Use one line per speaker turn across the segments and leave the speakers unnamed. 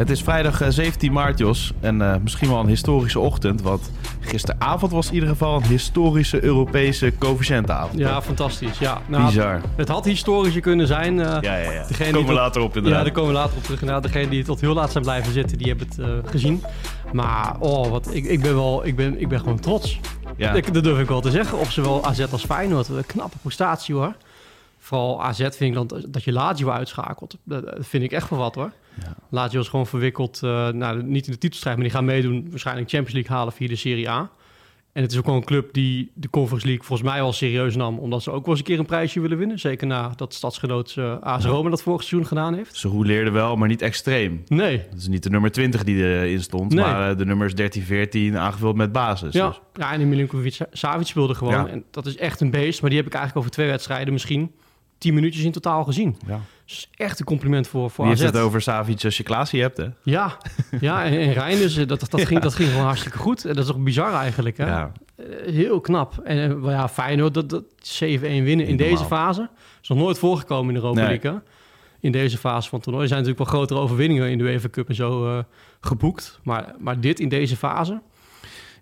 Het is vrijdag eh, 17 maart, Jos. En eh, misschien wel een historische ochtend. Want gisteravond was in ieder geval een historische Europese coëfficiëntenavond.
Ja, fantastisch. Ja, nou,
Bizar.
Het had historischer kunnen zijn. eh,
Ja, ja, ja. Daar komen we later op
ja,
inderdaad.
daar komen we later op terug. Inderdaad, degene die tot heel laat zijn blijven zitten, die hebben het eh, gezien. Maar oh, wat, ik, ik ben wel, ik ben, ik ben gewoon trots.
Ja.
Dat durf ik wel te zeggen. Op zowel AZ als Feyenoord. Een knappe prestatie hoor. Vooral AZ vind ik dan dat je Lazio uitschakelt. Dat dat vind ik echt wel wat hoor.
Ja.
Lazio is gewoon verwikkeld, eh, nou, niet in de titelstrijd, maar die gaan meedoen waarschijnlijk Champions League halen via de Serie A. En het is ook wel een club die de Conference League volgens mij wel serieus nam, omdat ze ook wel eens een keer een prijsje willen winnen. Zeker na dat stadsgenoot uh, AS Rome dat vorig seizoen gedaan heeft.
Ze roleerden wel, maar niet extreem.
Nee.
Het is niet de nummer 20 die erin stond,
Nee.
maar eh, de nummers 13, 14 aangevuld met basis.
Ja,
Dus,
ja en Milinkovic-Savic speelde gewoon.
Ja.
En dat is echt een beest, maar die heb ik eigenlijk over twee wedstrijden misschien tien minuutjes in totaal gezien.
ja.
Dus echt een compliment voor, voor
Wie
AZ.
het over Savic als je Klaasie hebt, hè?
Ja, ja en, en Rijn dus, dat, dat, ging, dat ging gewoon hartstikke goed. En dat is toch bizar eigenlijk, hè?
Ja.
Eh, Heel knap. En eh, ja, Feyenoord, dat, dat 7-1 winnen in deze fase. is nog nooit voorgekomen in de Europa
Nee.
League? In deze fase van het toernooi. Er zijn natuurlijk wel grotere overwinningen in de UEFA Cup en zo geboekt. Maar, maar dit in deze fase...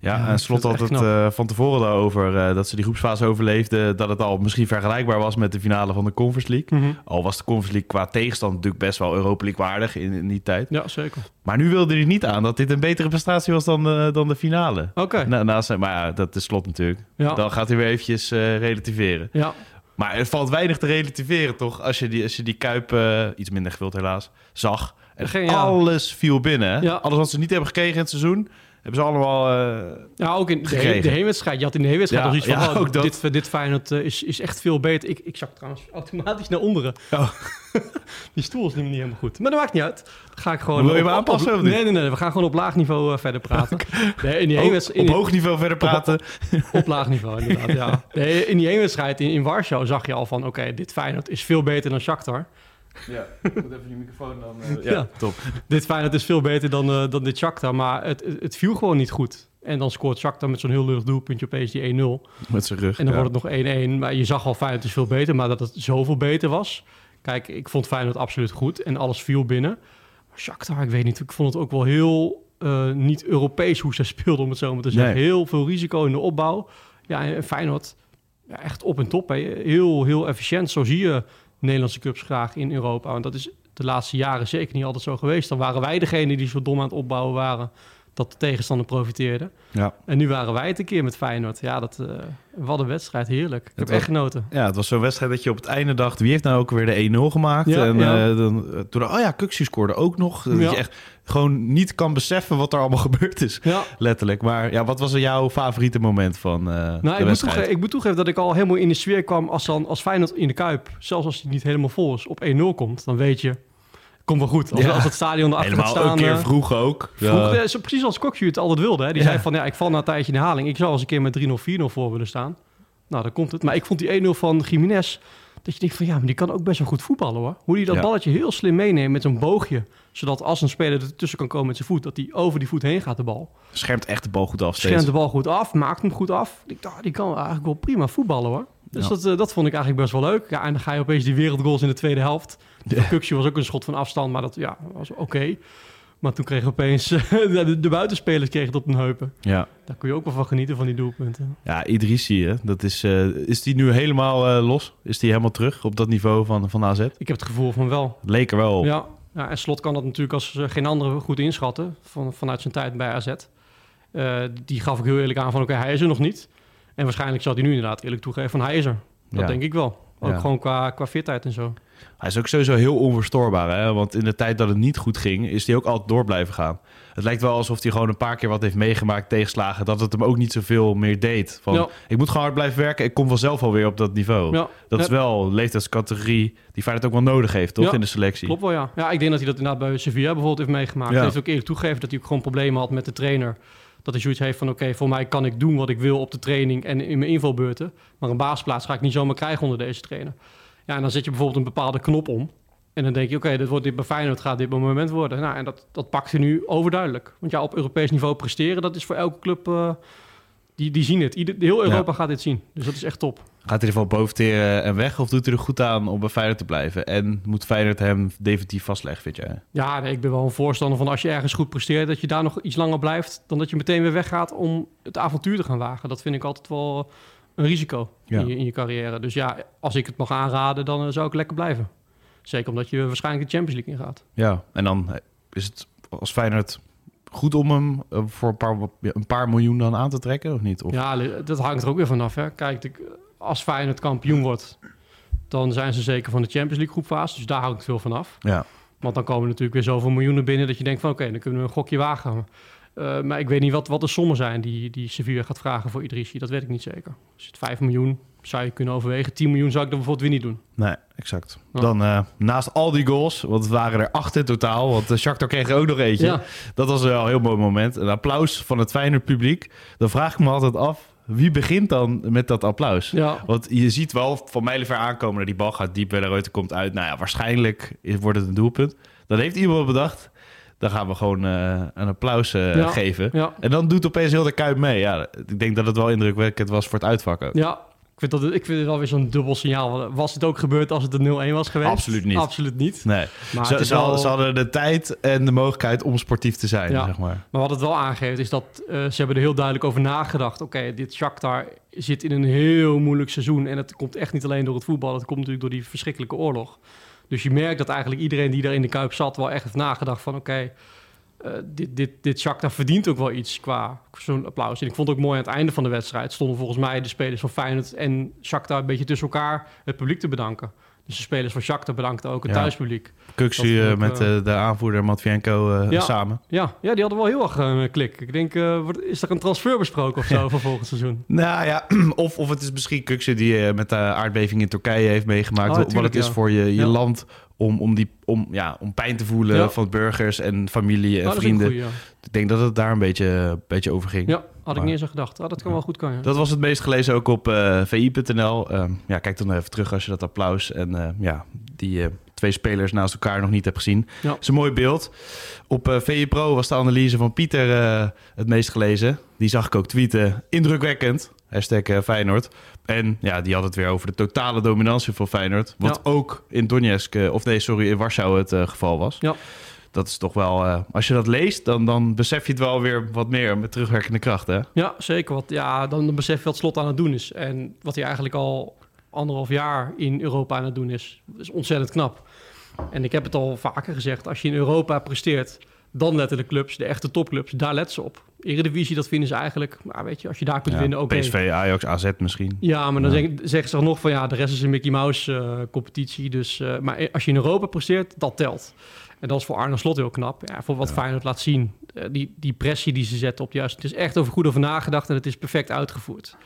Ja,
Ja,
en Slot had
het
het eh, van tevoren daarover eh, dat ze die groepsfase overleefden. Dat het al misschien vergelijkbaar was met de finale van de Conference League. Al was de Conference League qua tegenstand natuurlijk best wel Europa League waardig in, in die tijd.
Ja, zeker.
Maar nu wilde hij niet aan dat dit een betere prestatie was dan, eh, dan de finale.
Oké.
Na, naast zijn- maar ja, dat is Slot natuurlijk.
Ja.
Dan gaat hij weer eventjes relativeren.
Ja,
Maar er valt weinig te relativeren, toch? Als je die, als je die Kuip, iets minder gevuld helaas, zag. En
Geen- ja.
alles viel binnen.
Ja.
Alles wat ze niet hebben gekregen in het seizoen, hebben ze allemaal... eh,
ja ook in de,
Gekregen.
he- de heenwedstrijd. Je had in de heenwedstrijd
Ja,
al zoiets van...
ja,
oh,
ook dat.
dit, dit Feyenoord eh, is, is echt veel beter. Ik, ik zag trouwens automatisch naar onderen.
Oh.
Die stoel is niet helemaal goed. Maar dat maakt niet uit. Dan ga ik gewoon...
Wil je
op- op-
aanpassen
op-? Nee, nee, nee. We gaan gewoon op laag niveau eh, verder praten. Nee, in die heenwedstrijd...
op
in die-
hoog niveau verder praten.
Op laag niveau, inderdaad, ja. Nee, in die eenwedstrijd in, in Warschau zag je al van... Oké, dit Feyenoord is veel beter dan Shakhtar.
Ja, ik moet even die microfoon dan...
ja,
top.
Dit Feyenoord is veel beter dan, eh, dan dit Shakhtar. Maar het, het, het viel gewoon niet goed. En dan scoort Shakhtar met zo'n heel lucht doelpuntje opeens die 1-0.
Met zijn rug.
En dan
ja.
wordt het nog 1-1. Maar je zag al Feyenoord is veel beter. Maar dat het zoveel beter was. Kijk, ik vond Feyenoord absoluut goed. En alles viel binnen. Maar Shakhtar, ik weet niet. Ik vond het ook wel heel eh, niet Europees hoe ze speelden, om het zo maar te zeggen.
Nee.
Heel veel risico in de opbouw. Ja, en Feyenoord ja, echt op en top. Hè. Heel, heel efficiënt. Zo zie je Nederlandse clubs graag in Europa. Want dat is de laatste jaren zeker niet altijd zo geweest. Dan waren wij degene die zo dom aan het opbouwen waren... dat de tegenstander profiteerde.
Ja.
En nu waren wij het een keer met Feyenoord. Ja, dat, eh wat een wedstrijd. Heerlijk. Ik heb echt genoten.
Ja, het was zo'n wedstrijd dat je op het einde dacht... wie heeft nou ook weer de 1-0 gemaakt?
Ja,
en
ja.
eh, dan, eh, toen, oh ja, Kuxi scoorde ook nog. Dat je echt gewoon niet kan beseffen wat er allemaal gebeurd is.
Ja.
Letterlijk. Maar ja, wat was er jouw favoriete moment van
Nou,
de
ik moet,
wedstrijd?
toege- ik moet toegeven dat ik al helemaal in de sfeer kwam als, dan, als Feyenoord in de Kuip, zelfs als hij niet helemaal vol is, op 1-0 komt. Dan weet je, komt wel goed. Als,
Ja.
als het stadion erachter
Helemaal
gaat staan.
een keer
eh,
vroeg ook.
vroeg,
Ja.
eh, zo precies als Kokju het altijd wilde. Hè. Die
Ja.
zei van, ja, ik val na een tijdje in de haling. Ik zou eens een keer met 3-0, 4-0 voor willen staan. Nou, dan komt het. Maar ik vond die 1-0 van Jiménez, dat je denkt van, ja, maar die kan ook best wel goed voetballen hoor. Hoe die dat balletje heel slim meeneemt met zo'n boogje. Zodat als een speler ertussen kan komen met zijn voet, dat hij over die voet heen gaat de bal.
Schermt echt de bal goed af steeds.
Schermt de bal goed af, maakt hem goed af. Ik dacht, die kan eigenlijk wel prima voetballen hoor. Dus
Ja.
dat, eh, dat vond ik eigenlijk best wel leuk. Ja, en dan ga je opeens die wereldgoals in de tweede helft.
Ja.
Kuksje was ook een schot van afstand, maar dat ja, was oké. Maar toen kreeg opeens de, de buitenspelers kregen het op hun heupen.
Ja.
Daar kun je ook wel van genieten van die doelpunten.
Ja, Idrissi, hè? Dat is, eh, is die nu helemaal eh, los? Is die helemaal terug op dat niveau van, van AZ?
Ik heb het gevoel van wel.
Leek er wel op.
Ja, ja, en Slot kan dat natuurlijk als geen andere goed inschatten van, vanuit zijn tijd bij AZ. Die gaf ik heel eerlijk aan van oké, hij is er nog niet. En waarschijnlijk zal hij nu inderdaad eerlijk toegeven van hij is er. Dat
Ja.
denk ik wel. Ook
Ja.
gewoon qua, qua fitheid en zo.
Hij is ook sowieso heel onverstoorbaar. Hè? Want in de tijd dat het niet goed ging, is hij ook altijd door blijven gaan. Het lijkt wel alsof hij gewoon een paar keer wat heeft meegemaakt, tegenslagen. Dat het hem ook niet zoveel meer deed. Van,
Ja.
Ik moet gewoon hard blijven werken. Ik kom vanzelf alweer op dat niveau.
Ja,
Dat is wel een leeftijdscategorie die Feyenoord ook wel nodig heeft, toch? In de selectie.
Klopt wel, ja. Ja, ik denk dat hij dat inderdaad bij Sevilla bijvoorbeeld heeft meegemaakt.
Ja.
Hij heeft ook eerlijk toegegeven dat hij ook gewoon problemen had met de trainer. Dat hij zoiets heeft van, oké, voor mij kan ik doen wat ik wil op de training en in mijn invalbeurten. Maar een baasplaats ga ik niet zomaar krijgen onder deze trainer. Ja, en dan zet je bijvoorbeeld een bepaalde knop om. En dan denk je, oké, dit wordt dit bij Feyenoord gaat dit moment worden. Nou, en dat, dat pakt hij nu overduidelijk. Want ja, op Europees niveau presteren, dat is voor elke club... eh, die, die zien het. Ieder, heel Europa gaat dit zien. Dus dat is echt top.
Gaat hij ervan boventeren en weg? Of doet hij er goed aan om bij Feyenoord te blijven? En moet Feyenoord hem definitief vastleggen, vind jij?
Ja, nee, ik ben wel een voorstander van als je ergens goed presteert, dat je daar nog iets langer blijft, dan dat je meteen weer weggaat om het avontuur te gaan wagen. Dat vind ik altijd wel een risico
Ja.
in, je, in je carrière. Dus ja, als ik het mag aanraden, dan eh, zou ik lekker blijven. Zeker omdat je waarschijnlijk de Champions League ingaat.
Ja, en dan is het als Feyenoord goed om hem eh, voor een paar, een paar miljoen dan aan te trekken, of niet? Of,
Ja, dat hangt er ook weer vanaf. Hè. Kijk, de- als Feyenoord kampioen wordt, dan zijn ze zeker van de Champions League groepfase. Dus daar hangt veel van af.
ja.
Want dan komen natuurlijk weer zoveel miljoenen binnen dat je denkt van oké, dan kunnen we een gokje wagen. Eh, maar ik weet niet wat, wat de sommen zijn die, die Sevilla gaat vragen voor Idrissi. Dat weet ik niet zeker. Als het 5 miljoen zou je kunnen overwegen. 10 miljoen zou ik dan bijvoorbeeld weer niet doen.
Nee, exact.
Ja.
Dan eh, naast al die goals, want het waren er acht in totaal, want de Shakhtar kreeg er ook nog eentje.
Ja,
Dat was wel een heel mooi moment. Een applaus van het Feyenoord publiek. Dan vraag ik me altijd af, wie begint dan met dat applaus?
ja,
Want je ziet wel van mijlenver aankomen dat die bal gaat diep Reuter komt uit. Nou ja, waarschijnlijk wordt het een doelpunt. Dan heeft iemand bedacht, dan gaan we gewoon eh, een applaus eh,
Ja.
geven.
ja,
En dan doet opeens heel de Kuip mee. Ja, ik denk dat het wel indrukwekkend was voor het uitvak ook.
ja. Ik vind, dat, ik vind het wel weer zo'n dubbel signaal. Was het ook gebeurd als het een 0-1 was geweest?
Absoluut niet.
Absoluut niet.
Nee,
Maar,
ze, ze,
wel-
ze hadden de tijd en de mogelijkheid om sportief te zijn,
Ja.
zeg maar.
Maar wat het wel aangeeft is dat eh, ze hebben er heel duidelijk over nagedacht. Oké, dit Shakhtar zit in een heel moeilijk seizoen. En het komt echt niet alleen door het voetbal. Het komt natuurlijk door die verschrikkelijke oorlog. Dus je merkt dat eigenlijk iedereen die daar in de Kuip zat... wel echt heeft nagedacht van... oké, eh, dit, dit, dit Shakhtar verdient ook wel iets qua zo'n applaus. En ik vond het ook mooi aan het einde van de wedstrijd... stonden volgens mij de spelers van Feyenoord en Shakhtar... een beetje tussen elkaar het publiek te bedanken. Dus de spelers van Shakhtar bedankten ook het
Ja.
thuispubliek.
Kuxu eh, met
eh,
eh, de aanvoerder Matvienko
Ja.
samen.
Ja, ja, die hadden wel heel erg een klik. Ik denk, is er een transfer besproken of zo voor volgend seizoen?
Nou ja, of, of het is misschien Kuxu die met de aardbeving in Turkije heeft meegemaakt.
Oh,
wat het is voor je, je land om, om, die, om, ja, om pijn te voelen
Ja.
van burgers en familie en
Oh,
vrienden.
goeie, ja.
Ik denk dat het daar een beetje, een beetje over ging.
Ja, had ik niet eens aan gedacht. Ah, dat kan wel goed kan, ja.
Dat was het meest gelezen ook op eh, vi.nl. Ehm, ja, kijk dan even terug als je dat applaus en eh, ja, die eh, twee spelers naast elkaar nog niet hebt gezien.
Ja.
Dat is een mooi beeld. Op VI Pro was de analyse van Pieter het meest gelezen. Die zag ik ook tweeten. Indrukwekkend. Hashtag Feyenoord. En ja, die had het weer over de totale dominantie van Feyenoord. Wat ook in Donetsk, of nee, sorry, in Warschau het geval was.
Ja.
Dat is toch wel, eh, als je dat leest, dan, dan besef je het wel weer wat meer met terugwerkende kracht.
Ja, zeker. Wat, ja, dan, dan besef je wat Slot aan het doen is. En wat hij eigenlijk al anderhalf jaar in Europa aan het doen is. Is ontzettend knap. En ik heb het al vaker gezegd. Als je in Europa presteert, dan letten de clubs, de echte topclubs, daar letten ze op. Eredivisie, dat vinden ze eigenlijk... Maar weet je, als je daar kunt
Ja,
winnen, oké.
PSV, Ajax, AZ misschien.
Ja, maar dan
Ja.
zeggen ze toch nog van ja, de rest is een Mickey Mouse eh, competitie. Dus, eh, maar als je in Europa presteert, dat telt. En dat is voor Arne Slot heel knap. Ja, voor wat
Ja.
Feyenoord laat zien. Eh, die, die pressie die ze zetten op juist. Het is echt over goed over nagedacht en het is perfect uitgevoerd.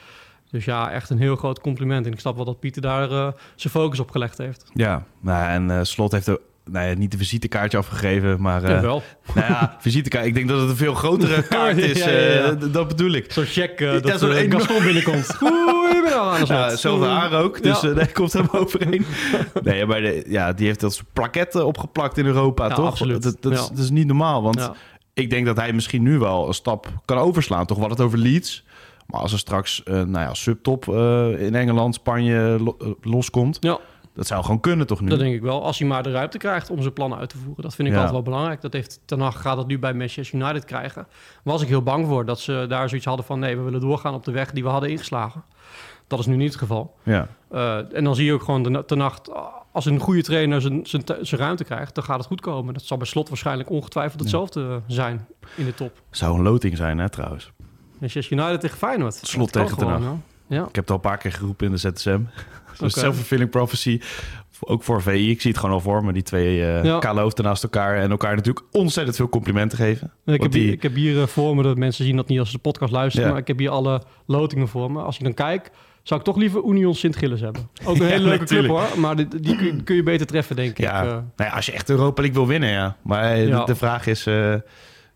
Dus ja, echt een heel groot compliment. En ik snap wel dat Pieter daar eh, zijn focus op gelegd heeft.
Ja, nou, en eh, Slot heeft ook, nou ja, niet de visitekaartje afgegeven, maar... eh,
ja, wel.
nou ja, visitekaart. Ik denk dat het een veel grotere kaart is.
Ja, ja, ja.
eh, dat bedoel ik.
Zo'n check eh dat
zo'n enorm-
Gaston binnenkomt. Goedemiddag, Arne Slot.
Ja, hetzelfde haar ook, dus daar komt hem overheen. Nee, maar de, ja, die heeft dat soort plaketten opgeplakt in Europa, toch?
absoluut.
Dat, dat, is,
Ja.
dat is niet normaal, want ik denk dat hij misschien nu wel een stap kan overslaan. Toch, wat het over Leeds. Maar als er straks nou ja, subtop in Engeland, Spanje lo- loskomt,
Ja.
Dat zou gewoon kunnen, toch nu?
Dat denk ik wel. Als hij maar de ruimte krijgt om zijn plannen uit te voeren. Dat vind ik
Ja.
altijd wel belangrijk. Dat heeft Ten Hag gaat dat nu bij Manchester United krijgen. Was ik heel bang voor dat ze daar zoiets hadden van... nee, we willen doorgaan op de weg die we hadden ingeslagen. Dat is nu niet het geval.
Ja.
Eh, en dan zie je ook gewoon de, Ten als een goede trainer zijn, zijn, zijn ruimte krijgt... dan gaat het goed komen. Dat zal bij Slot waarschijnlijk ongetwijfeld hetzelfde zijn in de top.
Zou een loting zijn, hè, trouwens.
Manchester United tegen Feyenoord.
Slot tegen Ten Hag.
Ja.
Ik heb het al een paar keer geroepen in de ZSM. Zo'n
Oké.
self-fulfilling prophecy. ook voor VI. Ik zie het gewoon al voor me, die twee eh
Ja.
kale hoofden naast elkaar. En elkaar natuurlijk ontzettend veel complimenten geven.
Ik heb,
die-
hier, ik heb hier eh, voor me, dat mensen zien dat niet als ze de podcast luisteren,
Ja.
maar ik heb hier alle lotingen voor me. Als ik dan kijk, zou ik toch liever Union Sint-Gilles hebben. Ook een
Ja,
hele leuke club
natuurlijk.
hoor, maar die, die kun, je- kun je beter treffen, denk
Ja,
ik. eh,
nou ja, als je echt Europa League wil winnen, ja. Maar eh,
Ja.
de, de vraag is, eh,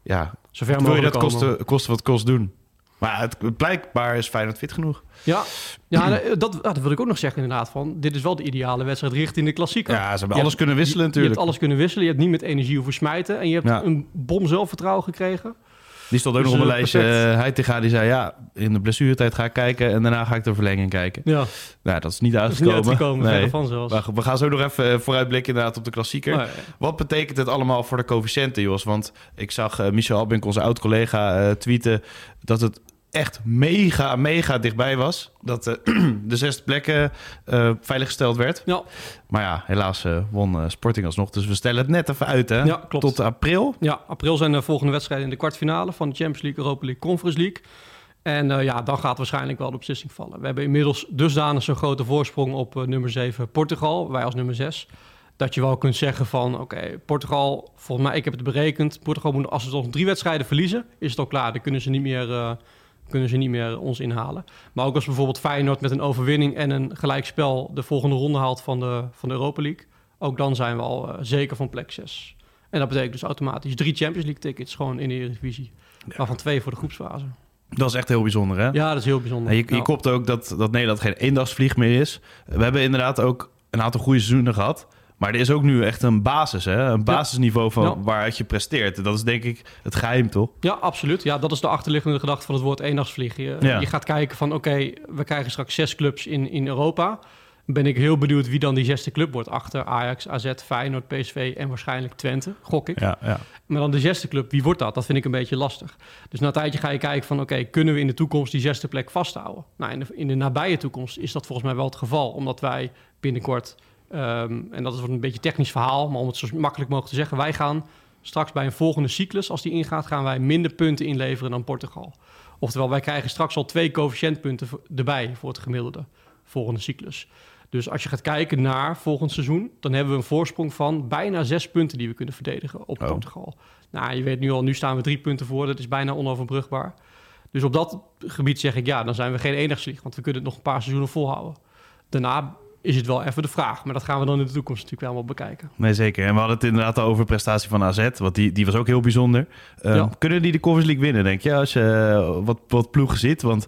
ja,
zover
wil je dat kosten, kosten wat kost doen? Maar het, blijkbaar is Feyenoord fit genoeg.
Ja, ja dat, dat wil ik ook nog zeggen inderdaad. Van, dit is wel de ideale wedstrijd richting de klassieker.
Ja, ze hebben
Je
alles
hebt-
kunnen wisselen
Je
natuurlijk.
hebt alles kunnen wisselen. Je hebt niet met energie hoeven smijten. En je hebt
Ja.
een bom zelfvertrouwen gekregen.
Die stond ook
Dus,
nog op een
eh,
lijstje. Uh, Heitinga die zei, ja, in de blessuretijd ga ik kijken... en daarna ga ik de verlenging kijken.
Ja,
Nou, dat is niet
dat is
uitgekomen.
niet uitgekomen.
Nee.
Verre van zelfs.
Maar goed, we gaan zo nog even eh, vooruitblikken inderdaad op de klassieker. Wat betekent het allemaal voor de coëfficiënten, Jos? Want ik zag eh, Michel Albink, onze oud-collega, eh, tweeten... dat het echt mega, mega dichtbij was. Dat eh, de zesde plekken eh veiliggesteld werd.
Ja,
Maar ja, helaas eh, won eh, Sporting alsnog. Dus we stellen het net even uit, hè?
Ja, klopt.
Tot april.
Ja, april zijn de volgende wedstrijden in de kwartfinale van de Champions League, Europa League, Conference League. En eh, ja, dan gaat waarschijnlijk wel de beslissing vallen. We hebben inmiddels dusdanig zo'n grote voorsprong op eh, nummer 7 Portugal, wij als nummer 6. Dat je wel kunt zeggen van, oké, Portugal, volgens mij, ik heb het berekend. Portugal moet, als ze nog drie wedstrijden verliezen, is het al klaar. Dan kunnen ze niet meer, eh, kunnen ze niet meer ons inhalen. Maar ook als bijvoorbeeld Feyenoord met een overwinning en een gelijkspel de volgende ronde haalt van de, van de Europa League. Ook dan zijn we al eh, zeker van plek 6. En dat betekent dus automatisch drie Champions League tickets gewoon in de Eredivisie. Waarvan twee voor de groepsfase.
Dat is echt heel bijzonder, hè?
Ja, dat is heel bijzonder.
En je, je
Ja.
kopt ook dat, dat Nederland geen eendagsvlieg meer is. We hebben inderdaad ook een aantal goede seizoenen gehad. Maar er is ook nu echt een basis, hè? een basisniveau van
Ja.
waaruit je presteert. Dat is denk ik het geheim, toch?
Ja, absoluut. Ja, dat is de achterliggende gedachte van het woord eendagsvlieg. Je,
Ja.
je gaat kijken van, oké, we krijgen straks zes clubs in, in Europa. Ben ik heel benieuwd wie dan die zesde club wordt. Achter Ajax, AZ, Feyenoord, PSV en waarschijnlijk Twente, gok ik.
Ja, ja.
Maar dan de zesde club, wie wordt dat? Dat vind ik een beetje lastig. Dus na een tijdje ga je kijken van... oké, kunnen we in de toekomst die zesde plek vasthouden? Nou, in de, in de nabije toekomst is dat volgens mij wel het geval. Omdat wij binnenkort... ehm, en dat is een beetje een technisch verhaal... maar om het zo makkelijk mogelijk te zeggen... wij gaan straks bij een volgende cyclus, als die ingaat... gaan wij minder punten inleveren dan Portugal. Oftewel, wij krijgen straks al twee coëfficiëntpunten erbij... voor het gemiddelde volgende cyclus. Dus als je gaat kijken naar volgend seizoen, dan hebben we een voorsprong van bijna zes punten die we kunnen verdedigen op
Oh.
Portugal. Nou, je weet nu al, nu staan we drie punten voor, dat is bijna onoverbrugbaar. Dus op dat gebied zeg ik ja, dan zijn we geen enigsvlieg, want we kunnen het nog een paar seizoenen volhouden. Daarna is het wel even de vraag, maar dat gaan we dan in de toekomst natuurlijk wel allemaal bekijken.
Nee, zeker. En we hadden het inderdaad al over de prestatie van AZ. Want die, die was ook heel bijzonder. Ehm,
Ja.
Kunnen die de Conference League winnen, denk je? Als je eh, wat, wat ploegen ziet. Want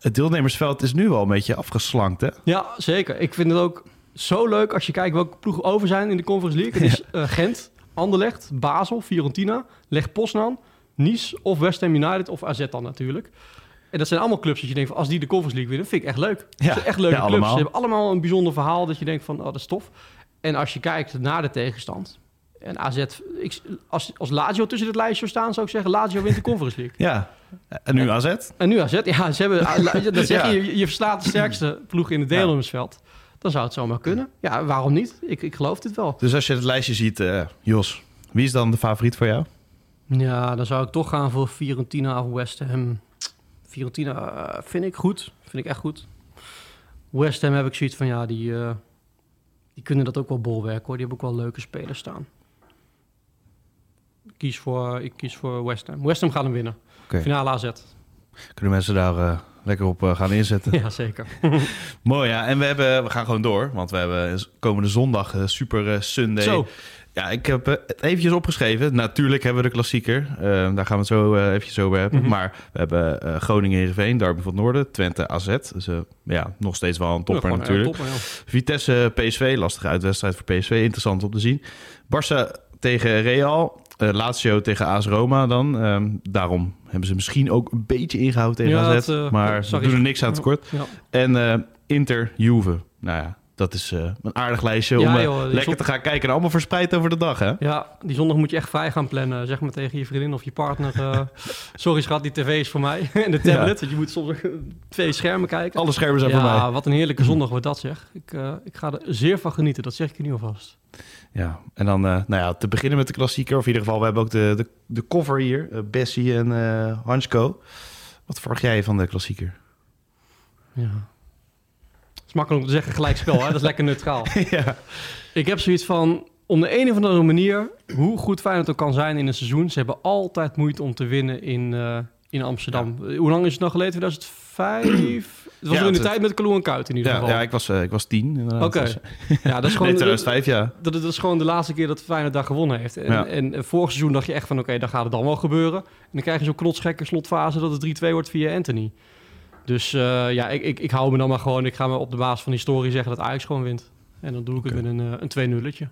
het deelnemersveld is nu wel een beetje afgeslankt, hè?
Ja, zeker. Ik vind het ook zo leuk als je kijkt welke ploegen over zijn in de Conference League. Het is eh, Gent, Anderlecht, Basel, Fiorentina, Leg Poznan, Nice of West Ham United of AZ dan natuurlijk. En dat zijn allemaal clubs dat je denkt van als die de Conference League winnen, vind ik echt leuk.
Ja,
Dat zijn echt leuke
ja,
clubs.
allemaal.
Ze hebben allemaal een bijzonder verhaal dat je denkt van oh, dat is tof. En als je kijkt naar de tegenstand en AZ, ik, als, als Lazio tussen het lijstje zou staan, zou ik zeggen Lazio wint de Conference League.
Ja. En nu AZ?
En nu AZ, ja, ze hebben, dat zeg
Ja.
je, je, je verslaat de sterkste ploeg in het deelnemersveld. Dan zou het zomaar kunnen. Ja, waarom niet? Ik, ik geloof dit wel.
Dus als je het lijstje ziet, eh, Jos, wie is dan de favoriet voor jou?
Ja, dan zou ik toch gaan voor Fiorentina of West Ham. Fiorentina eh, vind ik goed. Vind ik echt goed. West Ham heb ik zoiets van, ja, die, eh, die kunnen dat ook wel bolwerken hoor. Die hebben ook wel leuke spelers staan. Ik kies voor, ik kies voor West Ham. West Ham gaat hem winnen. Finale AZ.
Kunnen mensen daar eh, lekker op gaan inzetten?
Ja, zeker.
Mooi, ja. En we, hebben, we gaan gewoon door. Want we hebben komende zondag Super Sunday.
Zo.
Ja, ik heb eh, het eventjes opgeschreven. Natuurlijk hebben we de klassieker. Eh, daar gaan we het zo eh, eventjes over hebben.
Mhm.
Maar we hebben eh Groningen Heerenveen, Derby van het Noorden, Twente AZ. Dus ja, nog steeds wel een topper
Ja,
natuurlijk.
topper, ja.
Vitesse PSV, lastige uitwedstrijd voor PSV. Interessant om te zien. Barça tegen Real. Lazio tegen AS Roma dan. Ehm, daarom hebben ze misschien ook een beetje ingehouden tegen
Ja,
AZ. maar ze doen er niks aan tekort. En Inter Juve. Nou ja, dat is eh, een aardig lijstje
Ja,
om eh,
joh,
lekker te gaan kijken. En allemaal verspreid over de dag, hè?
Ja, die zondag moet je echt vrij gaan plannen. Zeg maar tegen je vriendin of je partner. eh, Sorry schat, die tv is voor mij. en de tablet, want je moet soms twee schermen kijken.
Alle schermen zijn voor mij.
Ja, wat een heerlijke zondag wordt dat zeg. Ik, ik ga er zeer van genieten, dat zeg ik je nu alvast.
Ja, en dan nou ja, te beginnen met de klassieker. Of in ieder geval, we hebben ook de, de, de cover hier. Bessie en Hansko. Wat verwacht jij van de klassieker?
Ja. Makkelijk om te zeggen gelijkspel, hè? dat is lekker neutraal.
ja.
Ik heb zoiets van, om de een of andere manier, hoe goed Feyenoord ook kan zijn in een seizoen, ze hebben altijd moeite om te winnen in, eh, in Amsterdam. Eh, Hoe lang is het nou geleden? 2005? Het was
Ja,
nog in de tijd met Kalou en Kuit in ieder
Ja,
geval.
ja, ik was, eh, ik was tien.
Oké.
Dus-
Ja, dat is gewoon...
2005, ja.
Dat, dat is gewoon de laatste keer dat Feyenoord daar gewonnen heeft. En,
Ja.
en, en vorig seizoen dacht je echt van... oké, dan gaat het dan wel gebeuren. En dan krijg je zo'n knotsgekke slotfase... dat het 3-2 wordt via Anthony. Dus eh, ja, ik, ik, ik hou me dan maar gewoon... ik ga me op de basis van historie zeggen dat Ajax gewoon wint. En dan doe ik het met een, eh, een 2-nulletje.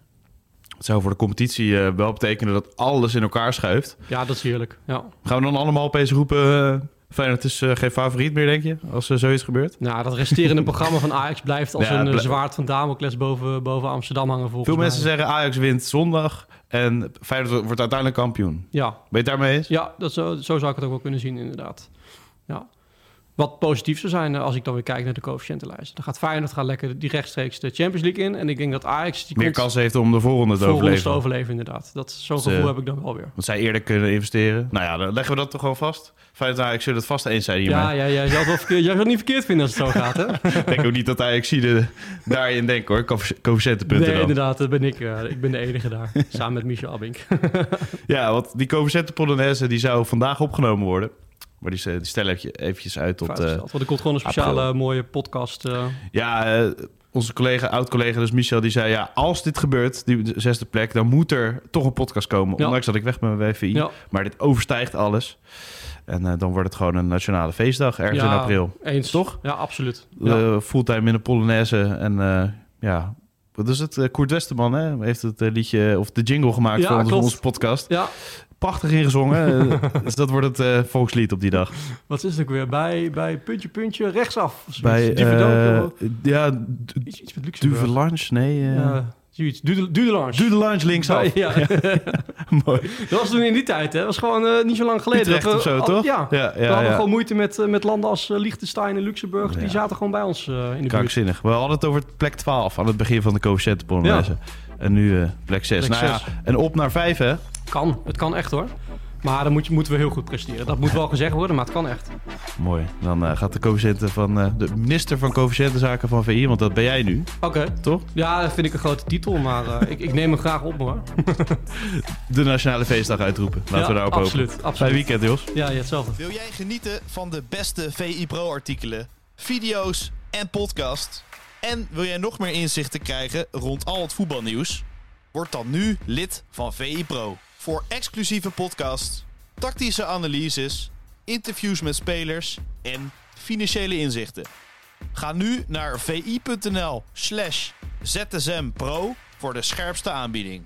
Het zou voor de competitie eh, wel betekenen dat alles in elkaar schuift.
Ja, dat is heerlijk. Ja.
Gaan we dan allemaal opeens roepen... eh Feyenoord is geen favoriet meer, denk je? Als er zoiets gebeurt?
Nou, dat resterende programma van Ajax blijft als
Ja,
een
bl-
zwaard van Damocles boven, boven Amsterdam hangen volgens
Veel
mij.
mensen zeggen Ajax wint zondag en Feyenoord wordt uiteindelijk kampioen.
Ja,
Ben je het daarmee eens?
Ja, dat zo, zo zou ik het ook wel kunnen zien, inderdaad. Ja. Wat positief zou zijn eh, als ik dan weer kijk naar de coëfficiëntenlijst. Dan gaat Feyenoord gaat lekker die rechtstreeks de Champions League in. En ik denk dat Ajax die
Meer kans heeft om de volgende te overleven.
te overleven, inderdaad. Dat, zo'n
Dus,
gevoel
eh,
heb ik dan wel weer.
Want zij eerder kunnen investeren. Nou ja, dan leggen we dat toch gewoon vast. Feyenoord en Ajax zullen het vast eens zijn hiermee.
Ja, ja, ja, jij zal het niet verkeerd vinden als het zo gaat, hè?
Ik denk ook niet dat Ajax de daarin denken hoor. Coëffi- Coëfficiëntenpunten
Nee,
dan.
inderdaad, dat ben ik. eh, ik ben de enige daar. samen met Michel Abink.
Ja, want die coëfficiënten Polonaise die zou vandaag opgenomen worden. Maar die, die stellen je eventjes uit tot... eh,
Uitgesteld. Want er komt gewoon een speciale mooie podcast. eh,
Ja, eh, onze collega, oud-collega, dus Michel, die zei... ja, als dit gebeurt, die zesde plek... dan moet er toch een podcast komen.
Ja.
Ondanks dat ik weg ben met mijn WVI.
ja,
Maar dit overstijgt alles. En eh, dan wordt het gewoon een nationale feestdag ergens
Ja.
in april.
eens.
Toch?
Ja, absoluut. Ja.
Eh, fulltime in de Polonaise. En eh, ja, wat is het? Eh, Koert Westerman hè? heeft het eh, liedje of de jingle gemaakt
Ja,
voor
klopt.
onze podcast.
ja,
Prachtig ingezongen. Eh, dus dat wordt het eh, volkslied op die dag.
wat is het ook weer? Bij, bij puntje, puntje, rechtsaf.
Bij, ja,
Iets, iets met Luxemburg.
Duvelange? Nee. eh
Ja, zoiets. De, de lunch.
Dudelange linksaf.
Ja,
Mooi.
dat was toen in die tijd, hè. Dat was gewoon eh, niet zo lang geleden.
Utrecht
dat we-
of zo,
al-
toch?
Ja.
ja,
we hadden gewoon moeite met, met landen als Liechtenstein en Luxemburg. Die zaten gewoon bij ons in de buurt.
Krankzinnig. We hadden het over plek 12 aan het begin van de coëfficiënten Polonaise. En nu plek 6.
Plek
nou ja, en op naar 5 hè?
Kan, het kan echt hoor. Maar dan moet je, moeten we heel goed presteren. Dat moet wel gezegd worden, maar het kan echt.
Mooi. Dan eh, gaat de coëfficiënten van eh, de minister van coëfficiëntenzaken van VI, want dat ben jij nu,
Oké.
toch?
Ja, dat vind ik een grote titel, maar eh, ik, ik neem hem graag op hoor.
De nationale feestdag uitroepen. Laten
Ja,
we daarop
absoluut,
hopen.
absoluut.
Fijn weekend, Jos.
Ja, ja, hetzelfde.
Wil jij genieten van de beste VI Pro artikelen, video's en podcast? En wil jij nog meer inzichten krijgen rond al het voetbalnieuws? Word dan nu lid van VI Pro. Voor exclusieve podcasts, tactische analyses, interviews met spelers en financiële inzichten. Ga nu naar vi.nl slash zsmpro voor de scherpste aanbieding.